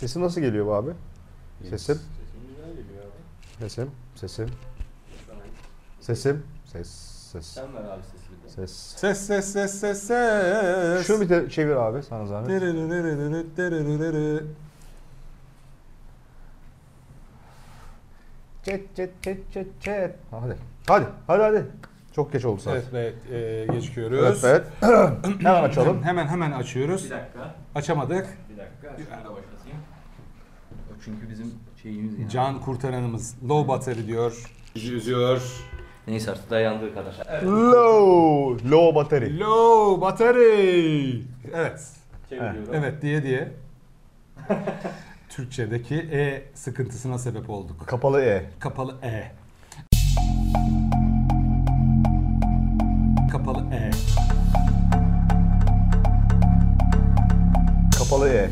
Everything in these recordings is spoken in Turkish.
Sesim nasıl geliyor bu abi? Sesim, Sesin güzel geliyor abi. sesim, sesim, sesim, ses, ses, Sen ver abi sesini de. ses. Ses ses ses ses ses. Şunu bir de çevir abi sana zahmet. Çet çet çet çet çet. Hadi. Hadi, hadi hadi. Çok geç oldu saat. Evet evet e, gecikiyoruz. Evet, evet. Hemen açalım. Hemen hemen açıyoruz. Bir dakika. Açamadık. Bir dakika. Şunu da başlatayım. Çünkü bizim şeyimiz yani. Can kurtaranımız low battery diyor. Bizi üzüyor. Neyse artık dayandığı kadar. Evet. Low, low battery. Low battery. Evet. Çeviriyorum. Evet diye diye. Türkçedeki E sıkıntısına sebep olduk. Kapalı E. Kapalı E. Kapalı E. Kapalı E.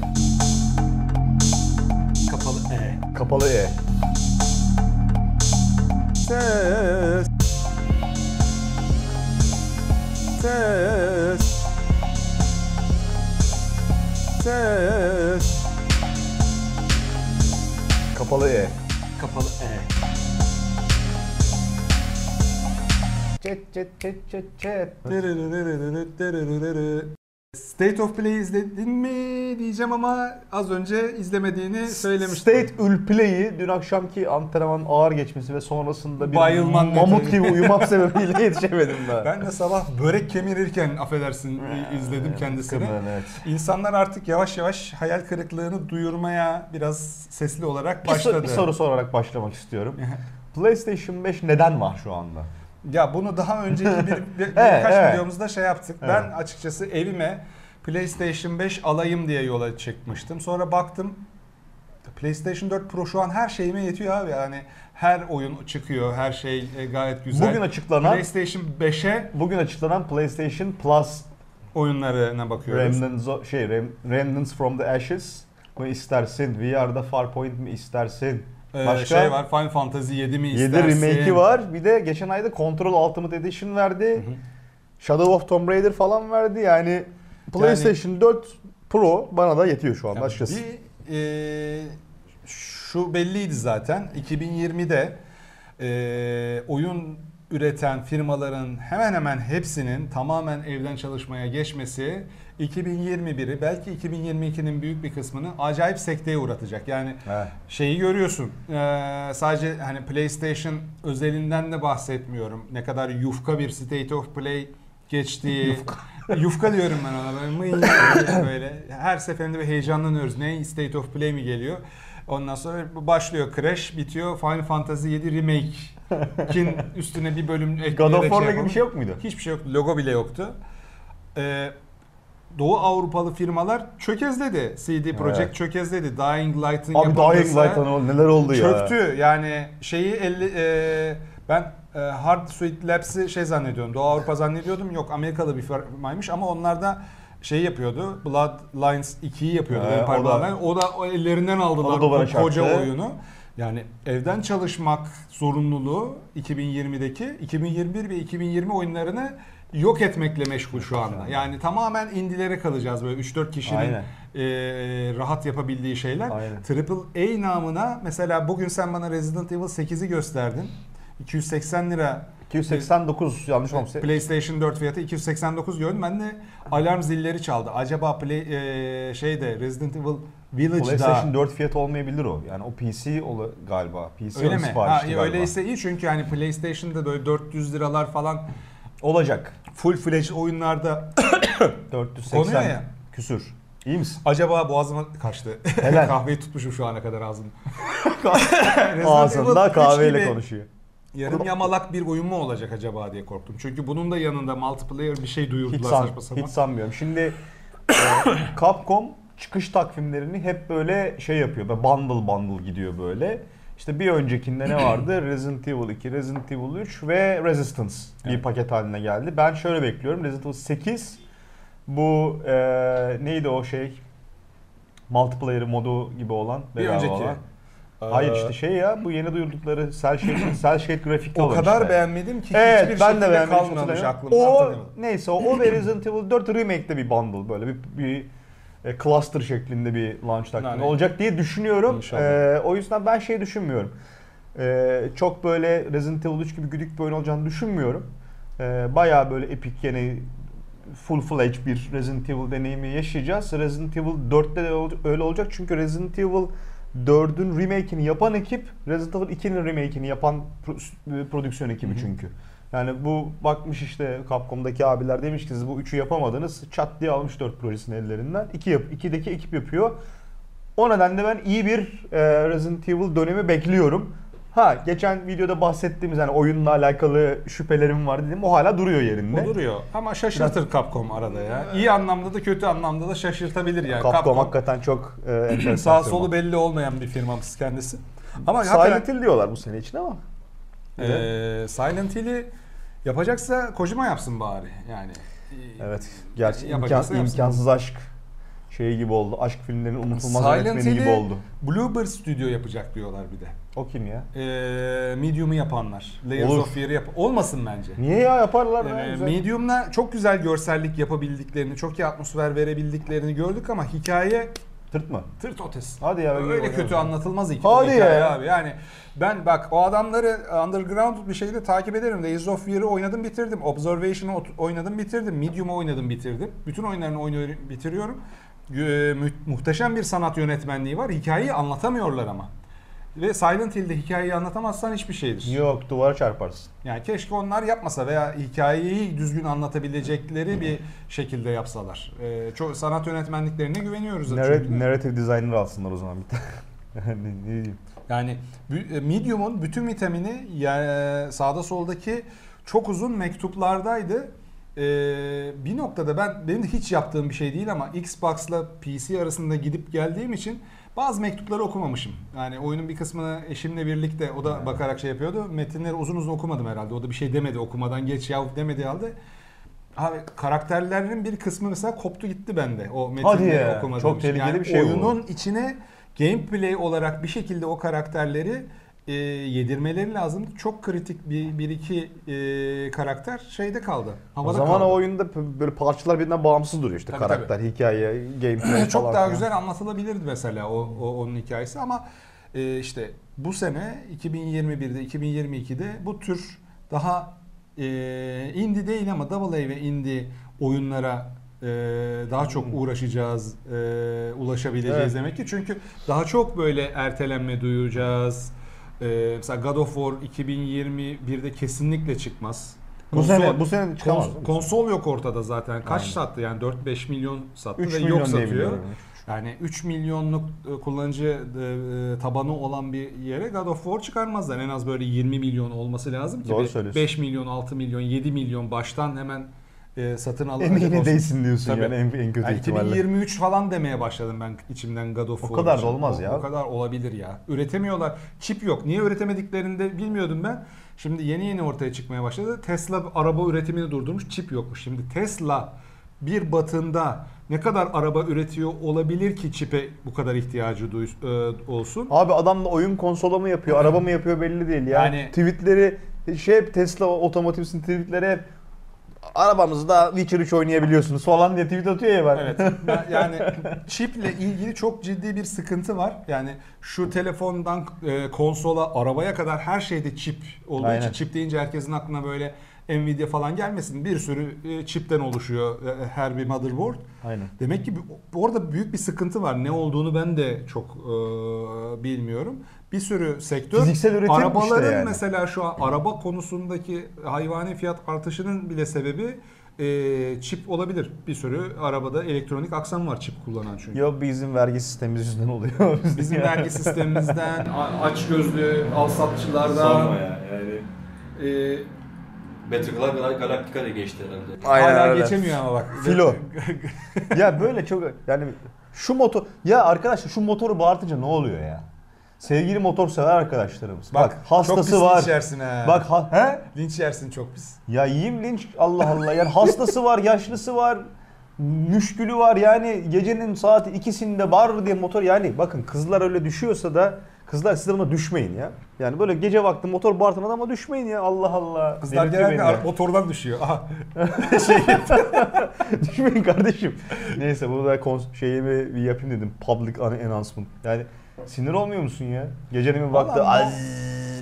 Kapalı E. Ses. Ses. Ses. Kapalı E. Kapalı E. Çet çet çet çet çet. State of Play izledin mi diyeceğim ama az önce izlemediğini söylemiştim. State Ülplay'i dün akşamki antrenman ağır geçmesi ve sonrasında bir Bayılman mamut nedeni. gibi uyumak sebebiyle yetişemedim ben. Ben de sabah börek kemirirken affedersin izledim kendisini. Evet. İnsanlar artık yavaş yavaş hayal kırıklığını duyurmaya biraz sesli olarak Bir, başladı. bir soru sorarak başlamak istiyorum. PlayStation 5 neden var şu anda? Ya bunu daha önceki bir, bir- Evet, birkaç evet. videomuzda şey yaptık. Ben açıkçası evime PlayStation 5 alayım diye yola çıkmıştım. Sonra baktım PlayStation 4 Pro şu an her şeyime yetiyor abi. Yani her oyun çıkıyor, her şey e, gayet güzel. Bugün açıklanan PlayStation 5'e bugün açıklanan PlayStation Plus oyunlarına bakıyoruz. Remnants, o- şey Rem- Remnants from the Ashes mi istersin? VR'da Farpoint mi istersin? Ee, Başka? şey var Final Fantasy 7 mi 7 istersin? remake'i var. Bir de geçen ayda Control Ultimate Edition verdi. Shadow of Tomb Raider falan verdi. Yani PlayStation 4 Pro bana da yetiyor şu anda Yani açıkçası. Bir, e, şu belliydi zaten. 2020'de e, oyun üreten firmaların hemen hemen hepsinin tamamen evden çalışmaya geçmesi 2021'i belki 2022'nin büyük bir kısmını acayip sekteye uğratacak. Yani Evet. şeyi görüyorsun. Ee, sadece hani PlayStation özelinden de bahsetmiyorum. Ne kadar yufka bir State of Play geçtiği. yufka. Diyorum ben ona. Böyle, mıy böyle. Her seferinde bir heyecanlanıyoruz. Ne State of Play mi geliyor? Ondan sonra başlıyor Crash, bitiyor Final Fantasy 7 Remake'in üstüne bir bölüm God of War'la gibi yapalım. bir şey yok muydu? Hiçbir şey yoktu. Logo bile yoktu. Ee, Doğu Avrupalı firmalar çökezledi. CD Projekt Evet. çökezledi. Dying Light'ın Abi Dying o neler oldu ya. çöktü. Yani şeyi elli, e, ben e, Hard Suite Labs'i şey zannediyordum. Doğu Avrupa zannediyordum. Yok Amerikalı bir firmaymış ama onlar da şey yapıyordu. Bloodlines 2'yi yapıyordu. Empire o da- o da o ellerinden aldılar O da koca çarptı. oyunu. Yani evden çalışmak zorunluluğu 2020'deki 2021 ve 2020 oyunlarını yok etmekle meşgul şu anda. Yani tamamen indilere kalacağız böyle 3-4 kişinin Aynen. e, rahat yapabildiği şeyler. Aynen. Triple A namına mesela bugün sen bana Resident Evil 8'i gösterdin. 280 lira 289 yanlış olmuşsa. PlayStation 4 fiyatı 289 gördüm. Ben de alarm zilleri çaldı. Acaba Play e, şeyde Resident Evil Village'da PlayStation 4 fiyatı olmayabilir o. Yani o PC ola galiba. PC öyle mi? Ha, iyi, galiba. öyleyse iyi çünkü hani PlayStation'da böyle 400 liralar falan Olacak. full fledged oyunlarda 480 Konuyor ya. küsür. İyi misin? acaba boğazıma kaçtı. Helal. Kahveyi tutmuşum şu ana kadar ağzımda. Ağzında 3 kahveyle konuşuyor. Yarım yamalak bir oyun mu olacak acaba diye korktum. Çünkü bunun da yanında multiplayer bir şey Hiç, duyurdular san, saçma sapan. hiç sanmıyorum. Şimdi e, Capcom çıkış takvimlerini hep böyle şey yapıyor. Böyle bundle bundle gidiyor böyle. İşte bir öncekinde ne vardı? Resident Evil 2, Resident Evil 3 ve Resistance bir Evet. paket haline geldi. Ben şöyle bekliyorum. Resident Evil 8 bu e, neydi o şey? Multiplayer modu gibi olan. Bir önceki. olan. Hayır Ee, işte şey ya bu yeni duyurdukları Cell Shade, Cell Shade grafikli o olan kadar işte. beğenmedim ki Evet hiçbir ben de şekilde beğenmedim. kalmamış hatırlamıyorum. aklımda. O neyse o, o ve Resident Evil 4 Remake'de bir bundle böyle bir, bir e, cluster şeklinde bir launch takvimi Yani- olacak diye düşünüyorum. İnşallah. E, o yüzden ben şey düşünmüyorum. E, çok böyle Resident Evil 3 gibi güdük bir oyun olacağını düşünmüyorum. E, bayağı böyle epic yine full fledged bir Resident Evil deneyimi yaşayacağız. Resident Evil 4'te de ol- öyle olacak çünkü Resident Evil 4'ün remake'ini yapan ekip Resident Evil 2'nin remake'ini yapan pro- prodüksiyon ekibi çünkü. Yani bu bakmış işte Capcom'daki abiler demiş ki siz bu 3'ü yapamadınız. Çat diye almış 4 projesini ellerinden. 2 yap 2'deki ekip yapıyor. O nedenle ben iyi bir e, Resident Evil dönemi bekliyorum. Ha geçen videoda bahsettiğimiz hani oyunla alakalı şüphelerim var dedim. O hala duruyor yerinde. O duruyor ama şaşırtır Capcom arada ya. İyi anlamda da kötü anlamda da şaşırtabilir yani. Capcom, hakikaten çok e, enteresan. sağ solu belli olmayan bir firmamız kendisi. Ama hakikaten Silent Hill diyorlar bu sene için ama. Ee, Silent Hill'i yapacaksa Kojima yapsın bari yani. Evet. Gerçi imkan, imkansız aşk şey gibi oldu. Aşk filmlerinin unutulmaz Silent yönetmeni gibi oldu. Bluebird Studio yapacak diyorlar bir de. O kim ya? Ee, Medium'u yapanlar. Layers Olur. of Fear'ı yap olmasın bence. Niye ya yaparlar? Ee. Medium'la çok güzel görsellik yapabildiklerini, çok iyi atmosfer verebildiklerini gördük ama hikaye Tırt mı? tırt ötesi. Hadi ya. Öyle kötü anlatılmaz iki Hadi hikaye ya. abi. Yani ben bak o adamları underground bir şekilde takip ederim. Days of Fear'ı oynadım bitirdim. Observation'ı oynadım bitirdim. Medium'u oynadım bitirdim. Bütün oyunlarını oynuyorum bitiriyorum. Muhteşem bir sanat yönetmenliği var. Hikayeyi anlatamıyorlar ama. Ve Silent Hill'de hikayeyi anlatamazsan hiçbir şeydir. Yok duvara çarparsın. Yani keşke onlar yapmasa veya hikayeyi düzgün anlatabilecekleri bir şekilde yapsalar. Ee, çok sanat yönetmenliklerine güveniyoruz. Narrative, designer alsınlar o zaman bir tane. ne, ne diyeyim? Yani e, Medium'un bütün vitamini ya, sağda soldaki çok uzun mektuplardaydı. Ee, bir noktada ben benim de hiç yaptığım bir şey değil ama Xbox'la PC arasında gidip geldiğim için bazı mektupları okumamışım. Yani oyunun bir kısmını eşimle birlikte o da bakarak şey yapıyordu. Metinleri uzun uzun okumadım herhalde. O da bir şey demedi okumadan geç yav demedi halde. Abi karakterlerin bir kısmı mesela koptu gitti bende. O metinleri ya, okumadığım çok tehlikeli bir şey bu. Oyunun içine gameplay olarak bir şekilde o karakterleri e, yedirmeleri lazım. Çok kritik bir, bir iki e, karakter şeyde kaldı. O Havada zaman kaldı. o oyunda böyle parçalar birbirinden bağımsız duruyor işte Tabii, karakter, hikaye, gameplay çok falan daha filan. güzel anlatılabilirdi mesela o, o onun hikayesi ama e, işte bu sene 2021'de 2022'de bu tür daha e, indie değil ama double A ve indie oyunlara e, daha çok uğraşacağız, e, ulaşabileceğiz Evet. demek ki. Çünkü daha çok böyle ertelenme duyacağız. E, mesela God of War 2021'de kesinlikle çıkmaz. Bu sene bu sene çıkamaz. Kons- konsol yok ortada zaten. Kaç Aynen. sattı yani 4-5 milyon sattı 3 ve milyon yok satıyor. Yani 3 milyonluk e, kullanıcı e, tabanı olan bir yere God of War çıkarmazlar. En az böyle 20 milyon olması lazım ki. Doğru Be- söylüyorsun. 5 milyon, 6 milyon, 7 milyon baştan hemen e, satın alınacak Eminim olsun. değilsin diyorsun Tabii. yani en, en kötü Yani ihtimalle. 2023 falan demeye başladım ben içimden God of O War kadar da için. olmaz O- ya. O kadar olabilir ya. Üretemiyorlar. Çip yok. Niye üretemediklerini de bilmiyordum ben. Şimdi yeni yeni ortaya çıkmaya başladı. Tesla araba üretimini durdurmuş. Çip yokmuş. Şimdi Tesla bir batında ne kadar araba üretiyor olabilir ki çipe bu kadar ihtiyacı duy- e, olsun? Abi adam da oyun konsolu mu yapıyor, araba mı yapıyor belli değil. Yani, Yani- tweetleri şey hep Tesla otomotivsin tweetleri hep arabamızda Witcher 3 oynayabiliyorsunuz falan diye tweet atıyor ya ben. Evet. Ben- yani çiple ilgili çok ciddi bir sıkıntı var. Yani şu telefondan e, konsola, arabaya kadar her şeyde çip olduğu Aynen. için çip deyince herkesin aklına böyle Nvidia falan gelmesin. Bir sürü e, çipten oluşuyor e, her bir motherboard. Aynen. Demek ki orada büyük bir sıkıntı var. Ne olduğunu ben de çok e, bilmiyorum. Bir sürü sektör Fiziksel üretim işte arabaların yani. mesela şu an araba konusundaki hayvani fiyat artışının bile sebebi e, çip olabilir. Bir sürü arabada elektronik aksam var çip kullanan çünkü. Yok bizim vergi sistemimiz yüzünden oluyor. Bizim vergi sistemimizden, aç gözlü alsatçılardan, Sorma ya yani. e, Galactica da geçti herhalde. Aynen hala öyle. geçemiyor ama bak. Filo. ya böyle çok yani şu motor ya arkadaşlar şu motoru bağırtınca ne oluyor ya? Sevgili motor sever arkadaşlarımız. Bak, Bak, çok hastası pis var. linç yersin ha. Bak ha, he? Linç yersin çok pis. Ya yiyeyim linç Allah Allah. Yani hastası var, yaşlısı var, müşkülü var. Yani gecenin saati ikisinde var diye motor yani bakın kızlar öyle düşüyorsa da Kızlar siz de buna düşmeyin ya. Yani böyle gece vakti motor bağırtan adama düşmeyin ya. Allah Allah. Kızlar Delirtiyor genelde beni ya. ar- motordan düşüyor. Aha. Düşmeyin kardeşim. Neyse bunu da kons- şeyimi bir yapayım dedim. Public announcement. Yani sinir olmuyor musun ya? Gecenin bir vakti Vallahi az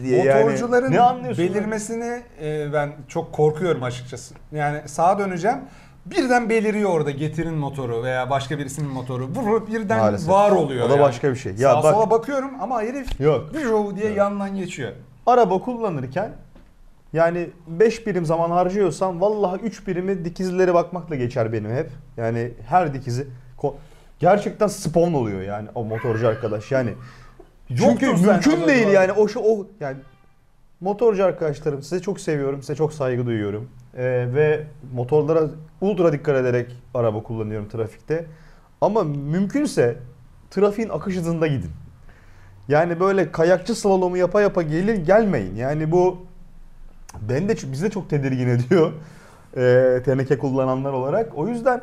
diye yani. Motorcuların Ne anlıyorsun? lan? belirmesini e, ben çok korkuyorum açıkçası. Yani sağa döneceğim. Birden beliriyor orada getirin motoru veya başka birisinin motoru. Vurup birden Maalesef. var oluyor. O da yani. başka bir şey. Ya Sağa bak- sola bakıyorum ama herif Yok. Vıjov diye yandan geçiyor. Araba kullanırken yani 5 birim zaman harcıyorsam vallahi 3 birimi dikizlere bakmakla geçer benim hep. Yani her dikizi gerçekten spawn oluyor yani o motorcu arkadaş yani. Çünkü Yoktur mümkün değil yani o şu o yani motorcu arkadaşlarım size çok seviyorum, size çok saygı duyuyorum. Ee, ve motorlara ultra dikkat ederek araba kullanıyorum trafikte. Ama mümkünse trafiğin akış hızında gidin. Yani böyle kayakçı slalomu yapa yapa gelir gelmeyin. Yani bu ben de bizi de çok tedirgin ediyor. Ee, teneke kullananlar olarak. O yüzden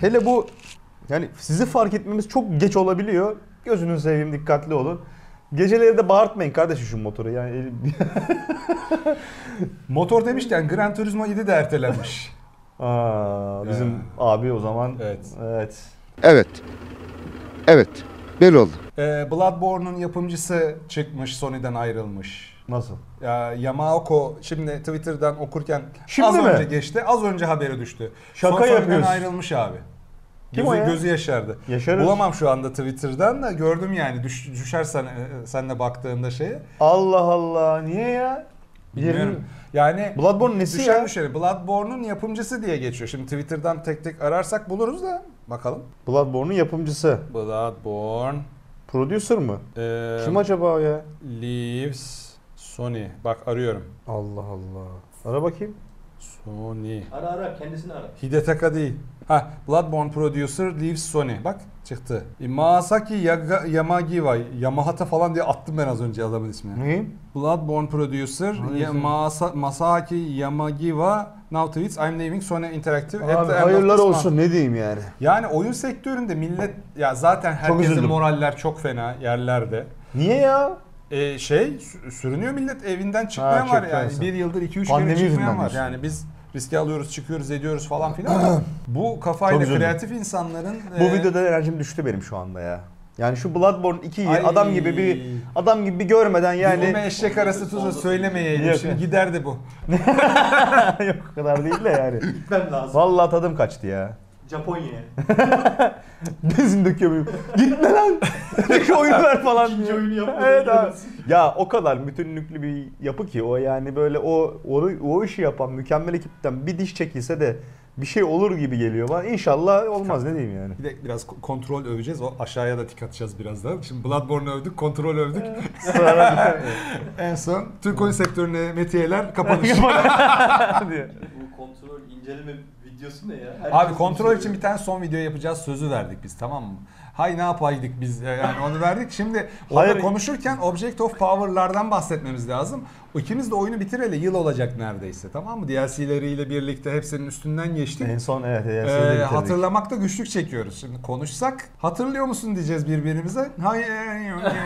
hele bu yani sizi fark etmemiz çok geç olabiliyor. Gözünü seveyim dikkatli olun. Geceleri de bağırtmayın kardeşim şu motoru. Yani Motor demişken Gran Turismo 7 de ertelenmiş. Aa, bizim Ya. abi o zaman Evet. evet. Evet. Evet. Böyle oldu. Ee, Bloodborne'un yapımcısı çıkmış, Sony'den ayrılmış. Nasıl? Ya Yamaoko şimdi Twitter'dan okurken Şimdi az mi? önce geçti. Az önce haberi düştü. Şaka Sony'den yapıyorsun. ayrılmış abi. Kim gözü, o ya? gözü yaşardı. Yaşarız. Bulamam şu anda Twitter'dan da gördüm yani düş, düşersen e, sen de baktığında şeye. Allah Allah. Niye ya? Bilmiyorum. Yerin- Yani Bloodborne nesi düşen ya? düşeni Bloodborne'un yapımcısı diye geçiyor. Şimdi Twitter'dan tek tek ararsak buluruz da bakalım. Bloodborne'un yapımcısı. Bloodborne Producer mı? e, Kim acaba o ya? Leaves Sony. Bak arıyorum. Allah Allah. Ara bakayım. Sony. Ara ara kendisini ara. Hidetaka değil. Ha, Bloodborne Producer Leaves Sony. Bak çıktı. Maasaki Yaga, Yamagiwa. Yamahata falan diye attım ben az önce adamın ismini. Ne? Bloodborne Producer Hangisi? ya, Masa, Masaki Yamagiwa Now tweets I'm leaving Sony Interactive Abi the hayırlar olsun month." ne diyeyim yani. Yani oyun sektöründe millet ya zaten herkesin moraller çok fena yerlerde. Niye ya? E, şey sü- sürünüyor millet evinden çıkmayan Ha, var yani. Bir yıldır iki üç Pandemi kere çıkmayan var. Yani biz riske alıyoruz, çıkıyoruz, ediyoruz falan filan. Bu kafayla Çok kreatif insanların Bu e, videoda enerjim düştü benim şu anda ya. Yani şu Bloodborne 2'yi Ay. adam gibi bir adam gibi bir görmeden yani yani eşek arası tuzu söylemeyeydim Yok. şimdi giderdi bu. yok o kadar değil de yani. Gitmem lazım. Vallahi tadım kaçtı ya. Japonya'ya. Benzin döküyor muyum? Gitme lan. Şu oyunu ver falan. İkinci diyor. oyunu yapmadan Evet abi. Ya o kadar bütünlüklü bir yapı ki o yani böyle o o, o işi yapan mükemmel ekipten bir diş çekilse de bir şey olur gibi geliyor bana. İnşallah olmaz ne diyeyim yani. Bir de biraz ko- kontrol öveceğiz. O aşağıya da tik atacağız birazdan. Şimdi Bloodborne övdük, kontrol övdük. en son Türk oyun sektörüne metiyeler kapanış. diye. Bu kontrol inceleme videosu ne ya? Abi Herkes kontrol bunu için bir tane son video yapacağız sözü verdik biz tamam mı? Hay ne yapaydık biz yani onu verdik. Şimdi orada Hayır. konuşurken Object of Power'lardan bahsetmemiz lazım. İkimiz de oyunu bitireli yıl olacak neredeyse tamam mı? DLC'leriyle birlikte hepsinin üstünden geçtik. En son evet. evet Ee, hatırlamakta güçlük çekiyoruz. Şimdi konuşsak hatırlıyor musun diyeceğiz birbirimize. Hayır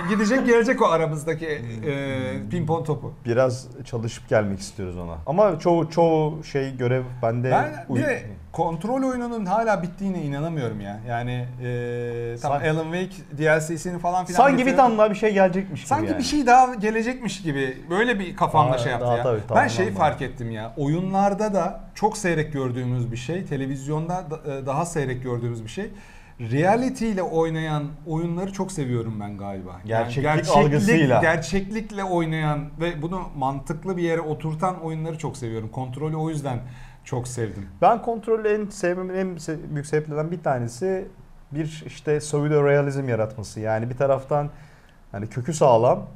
gidecek gelecek o aramızdaki e, pimpon topu. Biraz çalışıp gelmek istiyoruz ona. Ama çoğu çoğu şey görev bende Ben bir de kontrol oyununun hala bittiğine inanamıyorum ya. Yani e, tamam Alan Wake DLC'sini falan filan Sanki bir tane daha bir şey gelecekmiş gibi Sanki yani. bir şey daha gelecekmiş gibi böyle bir kafamda Daha- şey yaptı daha ya. tabii, ben şeyi fark ettim ya. Oyunlarda da çok seyrek gördüğümüz bir şey, televizyonda da- e, daha seyrek gördüğümüz bir şey. Reality ile oynayan oyunları çok seviyorum ben galiba. Yani Gerçeklik algısıyla. Gerçeklikle oynayan ve bunu mantıklı bir yere oturtan oyunları çok seviyorum. Kontrolü o yüzden çok sevdim. Ben kontrolü en sevmemin en büyük sebeplerinden bir tanesi bir işte pseudo realizm yaratması. Yani bir taraftan hani kökü sağlam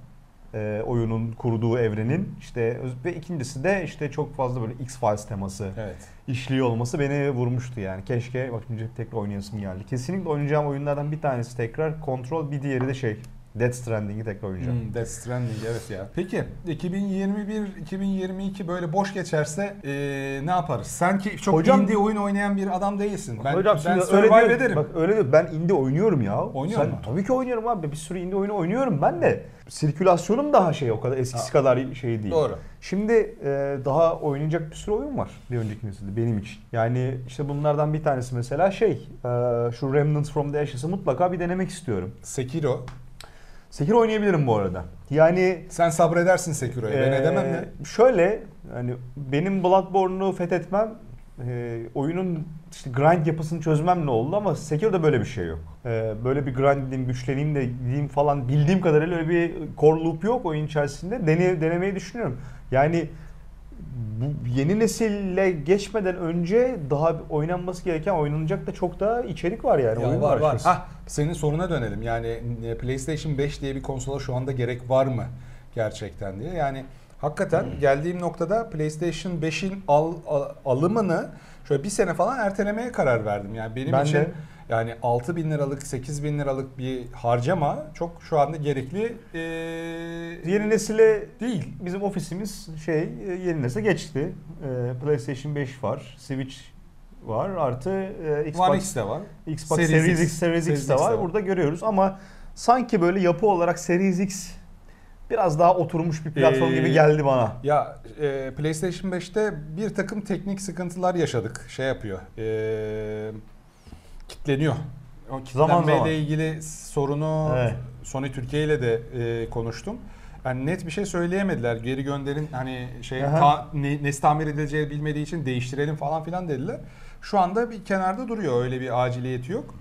e, oyunun kurduğu evrenin işte ve ikincisi de işte çok fazla böyle X-Files teması Evet. işliyor olması beni vurmuştu yani. Keşke bak şimdi tekrar oynayasım geldi. Kesinlikle oynayacağım oyunlardan bir tanesi tekrar kontrol bir diğeri de şey Death Stranding'i tekrar oynayacağım. Hmm, Death Stranding evet ya. Peki 2021-2022 böyle boş geçerse ee, ne yaparız? Sen ki çok Hocam- indie oyun oynayan bir adam değilsin. Ben, Hocam ben öyle survive diyor, ederim. Bak öyle diyor. Ben indie oynuyorum ya. Oynuyor Sen, mu? Tabii ki oynuyorum abi. Bir sürü indie oyunu oynuyorum ben de. Sirkülasyonum daha şey o kadar eskisi kadar şey değil. Doğru. Şimdi e, daha oynayacak bir sürü oyun var bir önceki nesilde benim için. Yani işte bunlardan bir tanesi mesela şey e, şu Remnants from the Ashes'ı mutlaka bir denemek istiyorum. Sekiro. Sekiro oynayabilirim bu arada. Yani Sen sabredersin Sekiro'ya. Ben e, edemem ya. Şöyle hani benim Bloodborne'u fethetmem e, oyunun işte grind yapısını çözmemle oldu ama Sekiro'da böyle bir şey yok. E, böyle bir grind edeyim, güçleneyim de gideyim falan bildiğim kadarıyla öyle bir core loop yok oyun içerisinde. Dene, denemeyi düşünüyorum. Yani bu yeni nesille geçmeden önce daha oynanması gereken oynanacak da çok daha içerik var yani. Ya oyun var var. Hah, senin soruna dönelim. Yani e, PlayStation 5 diye bir konsola şu anda gerek var mı gerçekten diye. Yani hakikaten geldiğim noktada PlayStation 5'in al, al- alımını şöyle bir sene falan ertelemeye karar verdim. Yani benim Ben için de. Yani 6 bin liralık 8 bin liralık bir harcama çok şu anda gerekli e, Yeni nesile değil. Bizim ofisimiz şey yeni nesile geçti. E, PlayStation 5 var, Switch var, artı e, Xbox, One X de var. Xbox Series Series, X, Series X Series de X de var. var. Burada görüyoruz ama sanki böyle yapı olarak Series X biraz daha oturmuş bir platform Ee, gibi geldi bana. Ya e, PlayStation 5'te bir takım teknik sıkıntılar yaşadık. Şey yapıyor. E, kitleniyor. O kitlenmeyle zaman. ilgili sorunu Evet. Sony Türkiye ile de e, konuştum. Yani net bir şey söyleyemediler. Geri gönderin hani şey Aha. ta, ne, nesi tamir edileceği bilmediği için değiştirelim falan filan dediler. Şu anda bir kenarda duruyor. Öyle bir aciliyeti yok.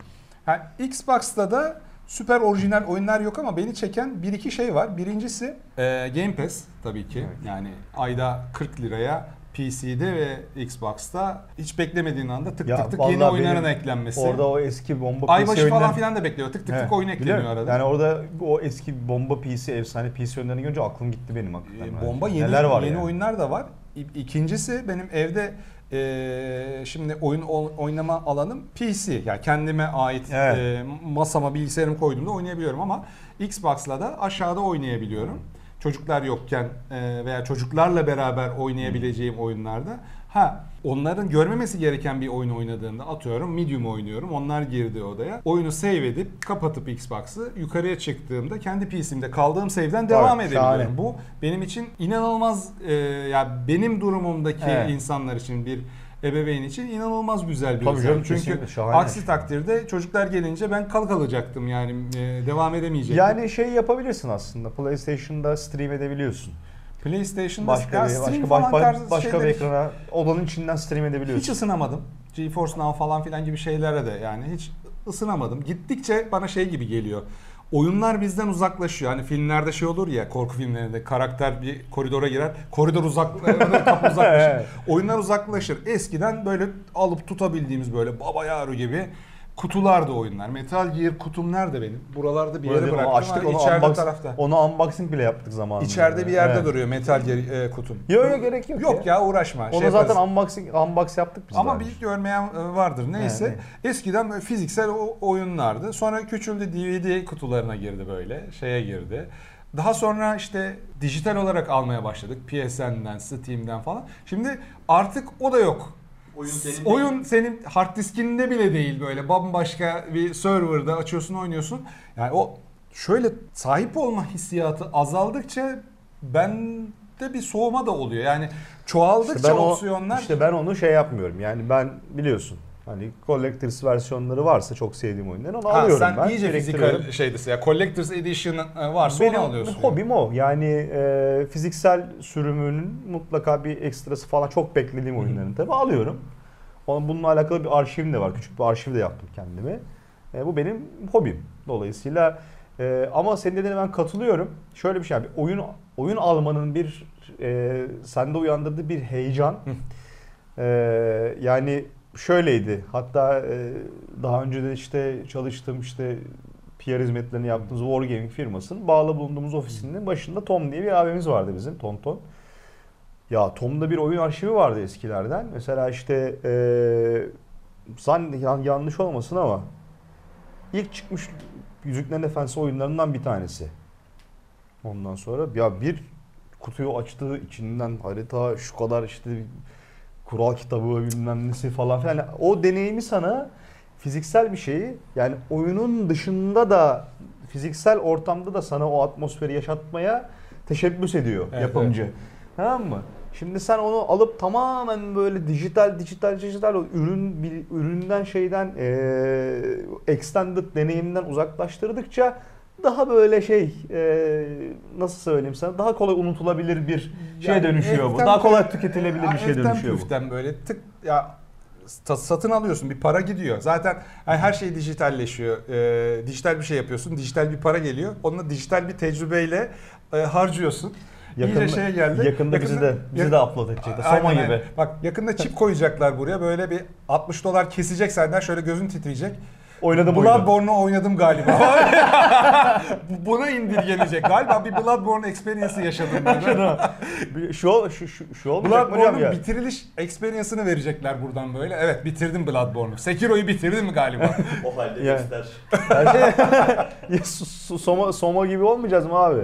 Ha, Xbox'ta da süper orijinal oyunlar yok ama beni çeken bir iki şey var. Birincisi e, Game Pass tabii ki. Evet. Yani ayda 40 liraya PC'de ve Xbox'ta hiç beklemediğin anda tık Ya tık tık yeni vallahi oyunların benim eklenmesi. Orada o eski bomba PC Aybaşı falan oyunları- filan da bekliyor. Tık tık Evet, tık oyun ekleniyor arada. Yani orada o eski bomba PC, efsane PC oyunlarını görünce aklım gitti benim hakikaten. Ee, Yani bomba yeni Neler var yeni yani? oyunlar da var. İ- İkincisi benim evde e, şimdi oyun o- oynama alanım PC. Yani kendime ait Evet. e, masama bilgisayarımı koyduğumda oynayabiliyorum ama Xbox'la da aşağıda oynayabiliyorum. Çocuklar yokken e, veya çocuklarla beraber oynayabileceğim oyunlarda. Ha onların görmemesi gereken bir oyun oynadığında atıyorum medium oynuyorum. Onlar girdi odaya. Oyunu save edip kapatıp Xbox'ı yukarıya çıktığımda kendi PC'mde kaldığım save'den devam Evet, edebiliyorum. şahane. Bu benim için inanılmaz e, ya benim durumumdaki Evet. insanlar için bir ebeveyn için inanılmaz güzel bir Tabii canım, Çünkü şahane. aksi takdirde çocuklar gelince ben kal kalacaktım yani e, devam edemeyecektim. Yani şey yapabilirsin aslında. PlayStation'da stream edebiliyorsun. PlayStation'da Başka bir, başka, baş- tarzı başka bir ekrana odanın içinden stream edebiliyorsun. hiç ısınamadım. GeForce Now falan filan gibi şeylere de yani hiç ısınamadım. Gittikçe bana şey gibi geliyor. Oyunlar bizden uzaklaşıyor. Hani filmlerde şey olur ya korku filmlerinde karakter bir koridora girer. Koridor uzak kapı uzaklaşır. Oyunlar uzaklaşır. Eskiden böyle alıp tutabildiğimiz böyle baba yaru gibi kutulardı oyunlar. Metal Gear kutum nerede benim? Buralarda bir yere Böyle bıraktım. açtık onu içeride unbox- tarafta. Onu unboxing bile yaptık zamanında. İçeride bir yerde Evet. duruyor Metal Gear e, kutum. Yok yok gerek yok. Yok ya uğraşma. Onu şey zaten yaparız. unboxing unbox yaptık biz. Ama daha bir görmeyen e, vardır. Neyse. Evet, Eskiden böyle fiziksel oyunlardı. Sonra küçüldü DVD kutularına girdi böyle. Şeye girdi. Daha sonra işte dijital olarak almaya başladık. PSN'den, Steam'den falan. Şimdi artık o da yok. Oyun senin Oyun senin hard diskinde bile değil böyle bambaşka bir serverda açıyorsun oynuyorsun. Yani o şöyle sahip olma hissiyatı azaldıkça bende bir soğuma da oluyor. Yani çoğaldıkça İşte ben o- opsiyonlar işte ben onu şey yapmıyorum. Yani ben biliyorsun hani Collectors versiyonları varsa çok sevdiğim oyunları onu Ha, alıyorum sen ben. iyice biriktiriyorum. fizikal şeydesin ya. Collector's Edition e, varsa Benim onu alıyorsun. yani. hobim o. Yani e, fiziksel sürümünün mutlaka bir ekstrası falan çok beklediğim oyunların tabii alıyorum. Onun bununla alakalı bir arşivim de var. Küçük bir arşiv de yaptım kendime. E, bu benim hobim. Dolayısıyla e, ama senin dediğine ben katılıyorum. Şöyle bir şey abi. Oyun oyun almanın bir e, sende uyandırdığı bir heyecan. E, yani şöyleydi. Hatta e, daha önce de işte çalıştığım işte PR hizmetlerini yaptığımız Wargaming firmasının bağlı bulunduğumuz ofisinin başında Tom diye bir abimiz vardı bizim. Ton Ton. Ya Tom'da bir oyun arşivi vardı eskilerden. Mesela işte e, zan yan- yanlış olmasın ama ilk çıkmış Yüzüklerin Efendisi oyunlarından bir tanesi. Ondan sonra ya bir kutuyu açtığı içinden harita şu kadar işte kural kitabı bilmem nesi falan filan. Yani o deneyimi sana fiziksel bir şeyi yani oyunun dışında da fiziksel ortamda da sana o atmosferi yaşatmaya teşebbüs ediyor Evet, yapımcı. Tamam mı? Şimdi sen onu alıp tamamen böyle dijital dijital dijital o ürün üründen şeyden eee extended deneyimden uzaklaştırdıkça daha böyle şey eee, nasıl söyleyeyim sana daha kolay unutulabilir bir şeye Yani dönüşüyor bu. Daha kolay tüketilebilir bir Ya şeye elften dönüşüyor bu. püften böyle tık ya sa- satın alıyorsun bir para gidiyor. Zaten hani her şey dijitalleşiyor. Ee, dijital bir şey yapıyorsun. Dijital bir para geliyor. Onunla dijital bir tecrübeyle e, harcıyorsun. Yakında, İyice şeye geldi. yakında, bizi de bizi yak- de upload edecekler. Soma gibi. Bak yakında çip koyacaklar buraya. Böyle bir 60 dolar kesecek senden. Şöyle gözün titreyecek. Oynadım oyunu. Bloodborne'u oynadım galiba. Bu- Buna indirgenecek. Galiba bir Bloodborne experience'ı yaşadım ben. Şu, ol- şu, şu, şu olmayacak mı hocam Bloodborne'un ya? bitiriliş experience'ını verecekler buradan böyle. Evet bitirdim Bloodborne'u. Sekiro'yu bitirdim galiba. O halde Ya. göster. Her şey, ya, su- su- Soma, Soma gibi olmayacağız mı abi?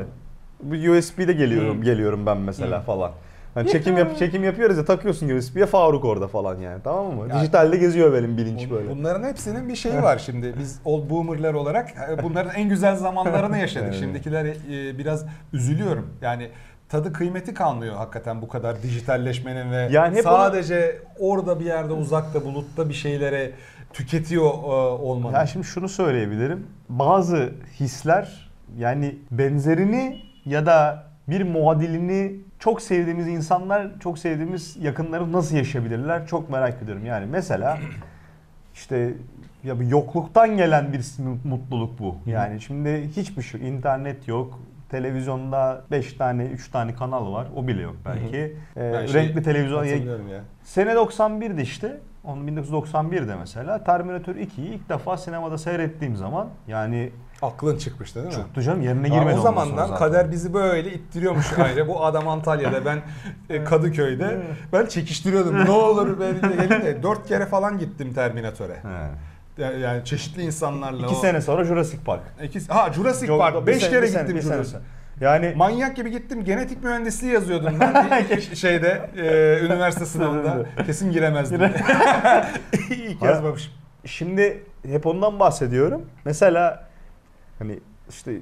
Bu USB'de geliyorum, geliyorum ben mesela falan. Hani çekim yap çekim yapıyoruz ya takıyorsun USB'ye Faruk orada falan yani tamam mı? Yani- Dijitalde geziyor benim bilinç böyle. Bunların hepsinin bir şeyi var şimdi. Biz old boomer'lar olarak e, bunların en güzel zamanlarını yaşadık. Evet. Şimdikiler e, biraz üzülüyorum. Yani tadı kıymeti kalmıyor hakikaten bu kadar dijitalleşmenin ve Yani sadece orada bir yerde uzakta bulutta bir şeylere tüketiyor e, olmanın. Ya şimdi şunu söyleyebilirim. Bazı hisler yani benzerini ya da bir muadilini çok sevdiğimiz insanlar, çok sevdiğimiz yakınları nasıl yaşayabilirler çok merak ediyorum. Yani mesela işte ya bir yokluktan gelen bir mutluluk bu. Yani şimdi hiçbir şey internet yok. Televizyonda 5 tane 3 tane kanal var. O bile yok belki. Ee, Ben şey renkli televizyon hatırlıyorum ya. Sene 91'de işte. Onun 1991'de mesela Terminator 2'yi ilk defa sinemada seyrettiğim zaman yani Aklın çıkmıştı değil mi? çoktu canım yerine girmedi o ondan sonra zamandan kader bizi böyle ittiriyormuş ayrı. Bu adam Antalya'da ben e, Kadıköy'de ben çekiştiriyordum. ne olur ben de gelin de dört kere falan gittim Terminatöre. Yani, çeşitli insanlarla. İki o- sene sonra Jurassic Park. İki, ha Jurassic Yok, Park. Beş sene- kere sene- gittim Jurassic. sonra. Yani Manyak gibi gittim. Genetik mühendisliği yazıyordum ben şeyde e, üniversite sınavında. Kesin giremezdim. Ha. yazmamışım. şimdi hep ondan bahsediyorum. Mesela hani işte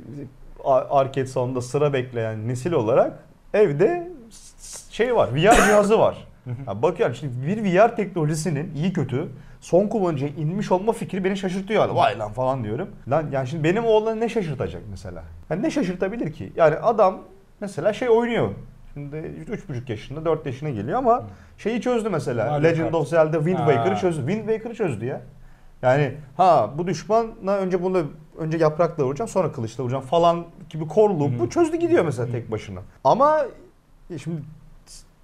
arcade salonunda sıra bekleyen nesil olarak evde şey var, VR cihazı var. Ya bakıyorum şimdi bir VR teknolojisinin iyi kötü son kullanıcıya inmiş olma fikri beni şaşırtıyor. Yani. Vay lan falan diyorum. Lan yani şimdi benim oğlanı ne şaşırtacak mesela? Yani ne şaşırtabilir ki? Yani adam mesela şey oynuyor. Şimdi 3,5 yaşında 4 yaşına geliyor ama şeyi çözdü mesela. Mario Legend Kart. of Zelda Wind. Waker'ı çözdü. Wind Waker'ı çözdü ya. Yani ha bu düşmana önce bunu önce yaprakla vuracağım sonra kılıçla vuracağım falan gibi core loop'u çözdü gidiyor mesela tek başına. Ama şimdi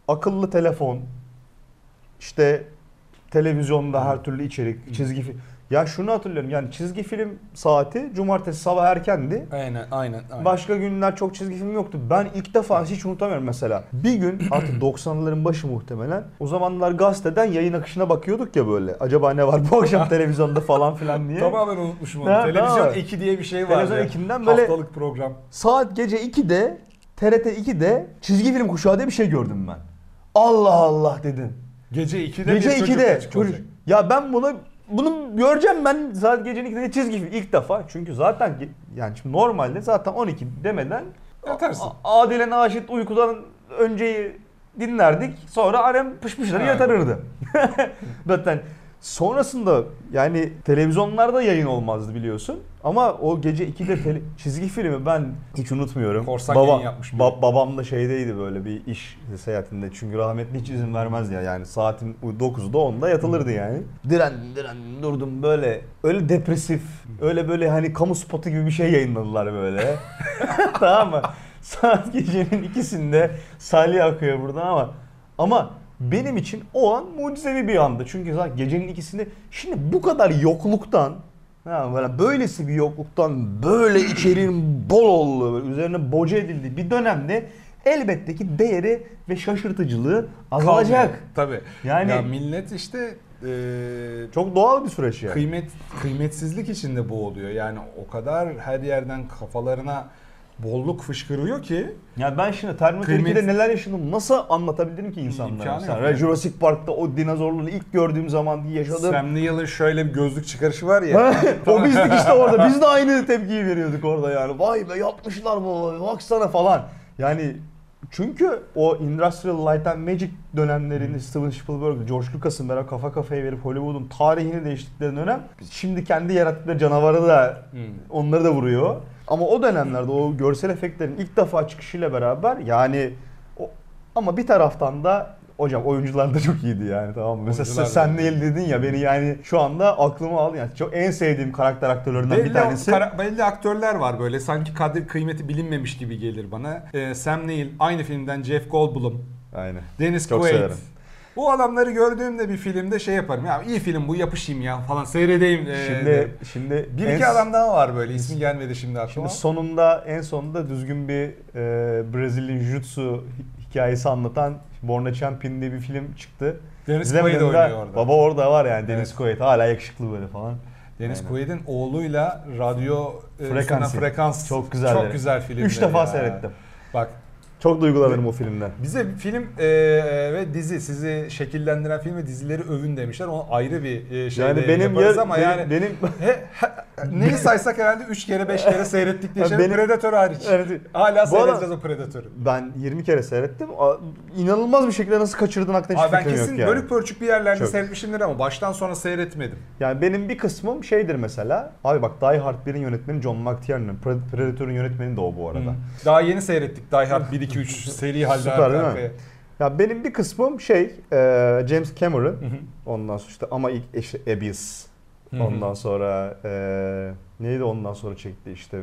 akıllı telefon işte televizyonda her türlü içerik, çizgi film. Ya şunu hatırlıyorum yani çizgi film saati cumartesi sabah erkendi. Aynen aynen. aynen. Başka günler çok çizgi film yoktu. Ben ilk defa hiç unutamıyorum mesela. Bir gün artık 90'ların başı muhtemelen. O zamanlar gazeteden yayın akışına bakıyorduk ya böyle. Acaba ne var bu akşam televizyonda falan filan diye. Tamamen unutmuşum onu. Ha, Televizyon tamam. 2 diye bir şey var. Televizyon ya. ikinden böyle- Haftalık program. Saat gece 2'de TRT 2'de çizgi film kuşağı diye bir şey gördüm ben. Allah Allah dedim. Gece 2'de Gece bir çocuk 2'de açık çocuk. olacak. Ya ben bunu bunu göreceğim ben saat gecenin 2'de çizgi film ilk defa. Çünkü zaten yani şimdi normalde zaten 12 demeden Yatarsın. A- Adile Naşit uykudan önceyi dinlerdik. Sonra annem pışpışları Ha. yatırırdı. Zaten sonrasında yani televizyonlarda yayın olmazdı biliyorsun. Ama o gece 2'de tele- çizgi filmi ben hiç unutmuyorum. Korsan yayın yapmış biri. ba- babam da şeydeydi böyle bir iş seyahatinde. Çünkü rahmetli hiç izin vermezdi ya. Yani saatin 9'da 10'da yatılırdı yani. Direndim direndim durdum böyle. Öyle depresif. Öyle böyle hani kamu spotu gibi bir şey yayınladılar böyle. tamam mı? Saat gecenin ikisinde salya akıyor buradan ama ama benim için o an mucizevi bir andı. Çünkü zaten gecenin ikisinde şimdi bu kadar yokluktan ha böyle böylesi bir yokluktan böyle içeriğin bol olduğu, üzerine boca edildiği bir dönemde elbette ki değeri ve şaşırtıcılığı azalacak. Tabii. Yani- ya millet işte e, Çok doğal bir süreç yani. kıymet kıymetsizlik içinde bu oluyor. Yani o kadar her yerden kafalarına bolluk fışkırıyor ki Ya ben şimdi Terminator Kıymet- 2'de neler yaşadım nasıl anlatabilirim ki insanlara? İmkanı yani. Jurassic Park'ta o dinozorları ilk gördüğüm zaman yaşadığım Sam Neill'in şöyle bir gözlük çıkarışı var ya. o bizdik işte orada. Biz de aynı tepkiyi veriyorduk orada yani. Vay be yapmışlar bu. Baksana falan. Yani çünkü o Industrial Light and Magic dönemlerinde Steven Spielberg, George Lucas'ın beraber kafa kafaya verip Hollywood'un tarihini değiştikleri dönem şimdi kendi yarattıkları canavarı da Hmm. onları da vuruyor. Ama o dönemlerde o görsel efektlerin ilk defa çıkışıyla beraber yani o, ama bir taraftan da hocam oyuncular da çok iyiydi yani tamam mı? Mesela sen iyi. değil dedin ya beni yani şu anda aklıma aldı yani çok en sevdiğim karakter aktörlerinden bir Belli, tanesi. kara- belli aktörler var böyle sanki kadri kıymeti bilinmemiş gibi gelir bana. Ee, Sam Neill aynı filmden Jeff Goldblum, Aynen. Dennis Çok Quaid. severim. Bu adamları gördüğümde bir filmde şey yaparım ya iyi film bu yapışayım ya falan seyredeyim. ee, Şimdi derim. şimdi bir en- iki adam daha var böyle ismi gelmedi şimdi aklıma. Şimdi sonunda en sonunda düzgün bir e, Brezilya Jiu-Jitsu hikayesi anlatan Born a Champion diye bir film çıktı. Dennis Quaid oynuyor orada. Baba orada var yani Dennis Evet. Quaid hala yakışıklı böyle falan. Aynen. Quaid'in oğluyla radyo e, Frekansı. üstüne frekans. Çok güzel. Çok güzel film. Üç defa seyrettim. Bak Çok duygulanırım o filmden. bize film e, ve dizi sizi şekillendiren film ve dizileri övün demişler. Onu ayrı bir e, şeyde Yani benim yaparız ya, ama benim, yani benim He- he- neyi saysak herhalde 3 kere 5 kere seyrettik diye şey. benim- Predator hariç. Evet. Hala seyredeceğiz o Predator'u. ben 20 kere seyrettim. İnanılmaz bir şekilde nasıl kaçırdın aklına hiç ben fikrim kesin yok yani. bölük pörçük bir yerlerde Çok. seyretmişimdir ama baştan sona seyretmedim. Yani benim bir kısmım şeydir mesela. Abi bak Die Hard 1'in yönetmeni John McTiernan. Pred- Predator'un yönetmeni de o bu arada. Hı. Daha yeni seyrettik Die Hard 1 2 3 seri halde Süper arka arkaya. Ya benim bir kısmım şey e, James Cameron. Hı hı. Ondan sonra işte ama ilk işte Abyss. Hı. Ondan sonra e, neydi ondan sonra çekti işte.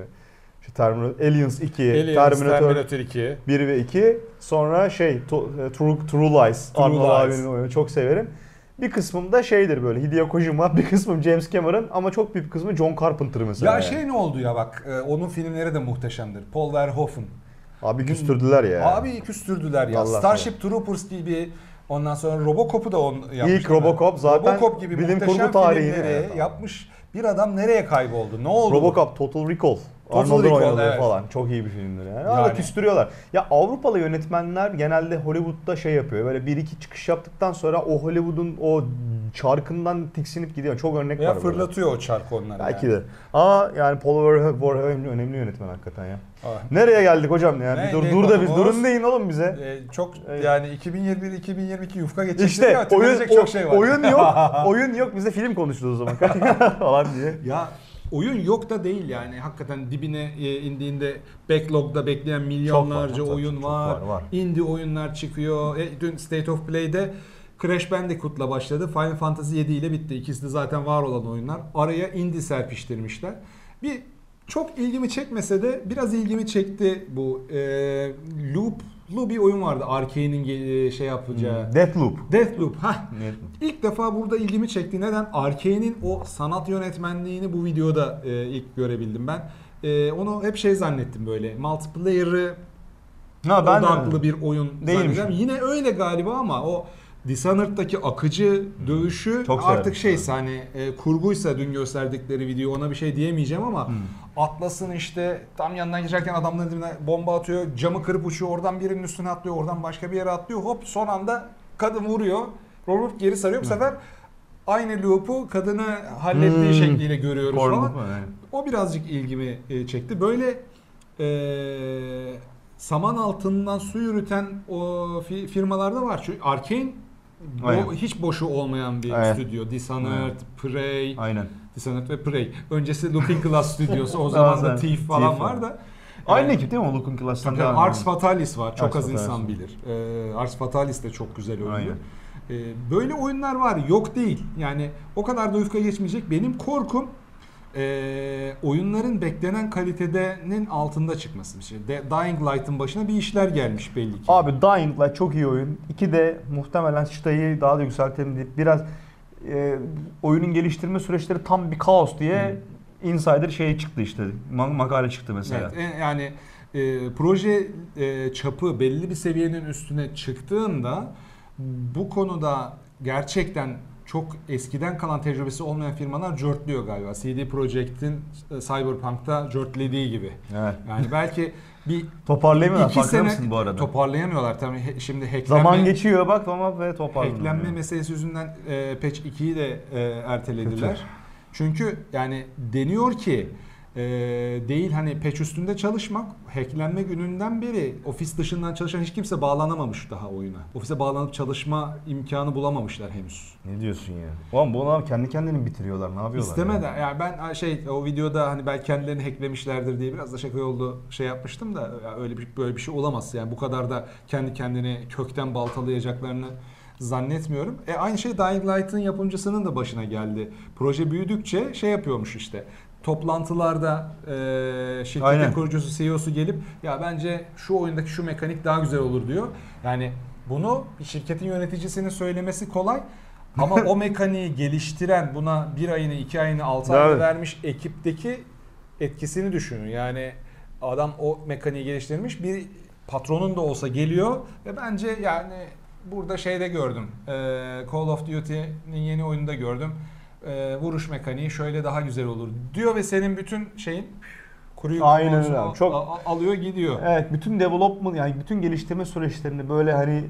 İşte Terminator, Aliens 2, Aliens, Terminator, Terminator 2. 1 ve 2. Sonra şey To- e, True, True Lies. True Arnold abinin oyunu çok severim. Bir kısmım da şeydir böyle Hideo Kojima, bir kısmım James Cameron ama çok büyük bir kısmı John Carpenter mesela. Ya yani. şey ne oldu ya bak e, onun filmleri de muhteşemdir. Paul Verhoeven. Abi küstürdüler ya. Abi küstürdüler ya. Vallahi Starship Troopers gibi ondan sonra Robocop'u da on yapmış. İlk? Robocop zaten Robocop gibi bilim kurgu tarihini- yapmış bir adam nereye kayboldu? Ne oldu? Robocop, Total Recall. Arnold'un Recall, oynadığı evet. falan. Çok iyi bir filmdir yani. Yani. Ama küstürüyorlar. Ya Avrupalı yönetmenler genelde Hollywood'da şey yapıyor. Böyle bir iki çıkış yaptıktan sonra o Hollywood'un o çarkından tiksinip gidiyor. Çok örnek Veya var böyle. fırlatıyor o çark onları. Belki yani. de. Ama yani Paul Verhoeven önemli yönetmen hakikaten ya. Ah. Nereye geldik hocam ya? Ne- bir dur, ne dur da biz durun deyin oğlum bize. Ee, çok Evet. yani 2021 2022 yufka geçecek İşte ya oyun, çok şey var. oyun yok. oyun yok. Biz de film konuştuk o zaman. falan diye. Ya oyun yok da değil yani hakikaten dibine e, indiğinde backlog'da bekleyen milyonlarca var, oyun var. var, var. Indie oyunlar çıkıyor. E, dün State of Play'de Crash Bandicoot'la başladı. Final Fantasy 7 ile bitti. İkisi de zaten var olan oyunlar. Araya indie serpiştirmişler. Bir çok ilgimi çekmese de biraz ilgimi çekti bu e, Loop'lu bir oyun vardı. Arkane'in ge- şey yapacağı. Deathloop. Deathloop. Hah. Deathloop. İlk defa burada ilgimi çekti. Neden? Arkane'in o sanat yönetmenliğini bu videoda e, ilk görebildim ben. E, onu hep şey zannettim böyle. Multiplayer'ı Ha, ben odaklı bir oyun Değilmiş. zannedeceğim. Yine öyle galiba ama o Dishonored'daki akıcı dövüşü Çok severim. artık şeyse hani e, kurguysa dün gösterdikleri video ona bir şey diyemeyeceğim ama Atlas'ın işte tam yanından geçerken adamların dibine bomba atıyor, camı kırıp uçuyor, oradan birinin üstüne atlıyor, oradan başka bir yere atlıyor. Hop son anda kadın vuruyor. Robert geri sarıyor. Bu sefer aynı loop'u kadını hallettiği Hmm. şekliyle görüyoruz Porno falan. falan, yani. O birazcık ilgimi e, çekti. Böyle e, saman altından su yürüten o fi- firmalarda var. Çünkü Arkane Aynen. hiç boşu olmayan bir Evet. stüdyo. Dishonored. Prey, Aynen. Dishonored ve Prey. Öncesi Looking Glass stüdyosu. O zaman da Bazen Thief falan Thief var var. da. Aynı e, ekip değil mi o Looking Glass'tan? Tabii devam Ars. Fatalis var. Çok Ars az insan Fatalis. bilir. Ee, Ars Fatalis de çok güzel oyundu. Aynen. Ee, böyle oyunlar var. Yok değil. Yani o kadar da ufka geçmeyecek. Benim korkum e, oyunların beklenen kalitedenin altında çıkması. İşte De- Dying Light'ın başına bir işler gelmiş belli ki. Abi Dying Light çok iyi oyun. İki de muhtemelen çıtayı daha da yükseltelim deyip biraz e, oyunun geliştirme süreçleri tam bir kaos diye Insider şey çıktı işte. ma- makale çıktı mesela. Evet, e- yani e, proje e, çapı belli bir seviyenin üstüne çıktığında bu konuda gerçekten çok eskiden kalan tecrübesi olmayan firmalar jörtlüyor galiba. CD Projekt'in e, Cyberpunk'ta jörtlediği gibi. Evet. Yani belki bir Toparlayamıyorlar iki sene mısın bu arada? toparlayamıyorlar tabii. He- Şimdi hacklenme, Zaman geçiyor bak ama ve toparlanıyor. hacklenme meselesi yüzünden e, patch 2'yi de e, ertelediler. Çünkü yani deniyor ki e, değil hani patch üstünde çalışmak hacklenme gününden beri ofis dışından çalışan hiç kimse bağlanamamış daha oyuna. Ofise bağlanıp çalışma imkanı bulamamışlar henüz. Ne diyorsun ya? Ulan bu adam kendi kendini bitiriyorlar. Ne yapıyorlar? İstemeden ya? yani ben şey o videoda hani belki kendilerini hacklemişlerdir diye biraz da şaka oldu şey yapmıştım da ya öyle bir böyle bir şey olamaz yani bu kadar da kendi kendini kökten baltalayacaklarını zannetmiyorum. E aynı şey Dying Light'ın yapımcısının da başına geldi. Proje büyüdükçe şey yapıyormuş işte. Toplantılarda e, şirketin Aynen. kurucusu CEO'su gelip ya bence şu oyundaki şu mekanik daha güzel olur diyor. Yani bunu bir şirketin yöneticisinin söylemesi kolay ama o mekaniği geliştiren buna bir ayını iki ayını altı ayını Evet. vermiş ekipteki etkisini düşünün. Yani adam o mekaniği geliştirmiş bir patronun da olsa geliyor ve bence yani burada şeyde gördüm. Ee, Call of Duty'nin yeni oyununda gördüm. Ee, vuruş mekaniği şöyle daha güzel olur diyor ve senin bütün şeyin kuruyu Aynen öyle abi. Çok- a- a- alıyor gidiyor. Evet bütün development yani bütün geliştirme süreçlerini böyle hani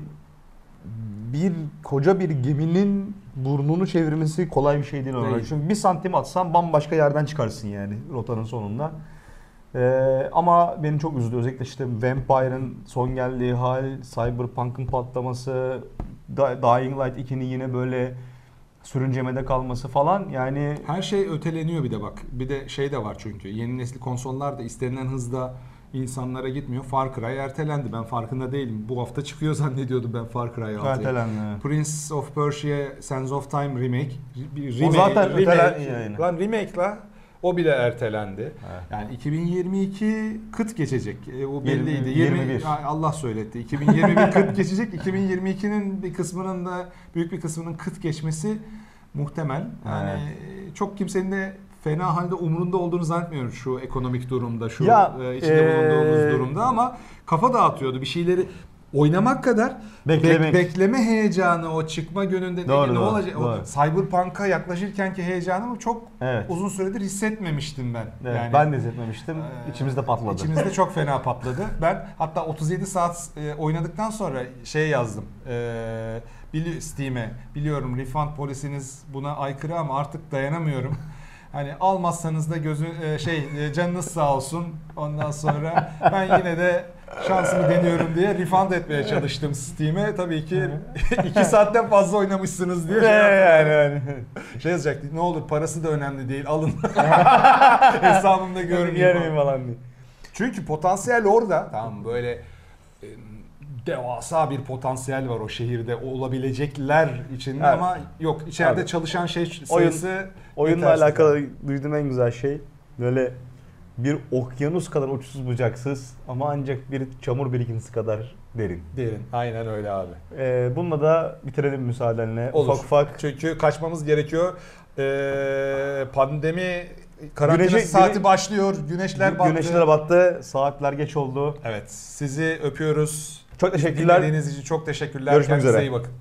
bir koca bir geminin burnunu çevirmesi kolay bir şey değil olarak. Çünkü bir santim atsan bambaşka yerden çıkarsın yani rotanın sonunda. Ee, ama beni çok üzdü. Özellikle işte Vampire'ın son geldiği hal, Cyberpunk'ın patlaması, Dying Light 2'nin yine böyle sürüncemede kalması falan yani Her şey öteleniyor bir de bak. Bir de şey de var çünkü. Yeni nesil konsollar da istenilen hızda insanlara gitmiyor. Far Cry ertelendi. Ben farkında değilim. Bu hafta çıkıyor zannediyordum ben Far Cry 6'yı. ertelendi. Prince of Persia Sands of Time remake. Bir O zaten remake, ötelen- yani. Lan remake la. O bile ertelendi. Evet. Yani 2022 kıt geçecek. E, o belliydi. 21. 20, Ay, Allah söyletti. 2021 kıt geçecek. 2022'nin bir kısmının da büyük bir kısmının kıt geçmesi muhtemel. Yani çok kimsenin de fena halde umurunda olduğunu zannetmiyorum şu ekonomik durumda, şu Ya, e, içinde bulunduğumuz eee, durumda ama kafa dağıtıyordu. Bir şeyleri oynamak kadar Beklemek. bek- bekleme heyecanı o çıkma gününde Doğru, ne doğru, olacak? O doğru. Cyberpunk'a yaklaşırkenki heyecanımı çok Evet. uzun süredir hissetmemiştim ben. Evet, yani, ben de hissetmemiştim. e, İçimizde patladı. İçimizde çok fena patladı. Ben hatta 37 saat e, oynadıktan sonra şey yazdım. E, bili- Steam'e biliyorum refund polisiniz buna aykırı ama artık dayanamıyorum. Hani almazsanız da gözü e, şey e, canınız sağ olsun. Ondan sonra ben yine de şansımı deniyorum diye refund etmeye çalıştım Steam'e. Tabii ki 2 saatten fazla oynamışsınız diye. Şey, yani, yani. şey yazacaktı. Ne olur parası da önemli değil. Alın. Hesabımda görmeyeyim. Falan diye. Çünkü potansiyel orada. Tamam böyle e, devasa bir potansiyel var o şehirde olabilecekler içinde Evet. ama yok içeride Abi, çalışan şey oyun- sayısı Oyunla yetersiz. alakalı duyduğum en güzel şey böyle bir okyanus kadar uçsuz bucaksız ama ancak bir çamur birikintisi kadar derin. derin. Aynen öyle abi. Ee, bununla da bitirelim müsaadenle. Olur. Ufak ufak. Çünkü kaçmamız gerekiyor. Ee, pandemi karantina saati güne- başlıyor. Güneşler battı. Güneşler battı. Saatler geç oldu. Evet. Sizi öpüyoruz. Çok teşekkürler. Dinlediğiniz için çok teşekkürler. Görüşmek Kendinize üzere. iyi bakın.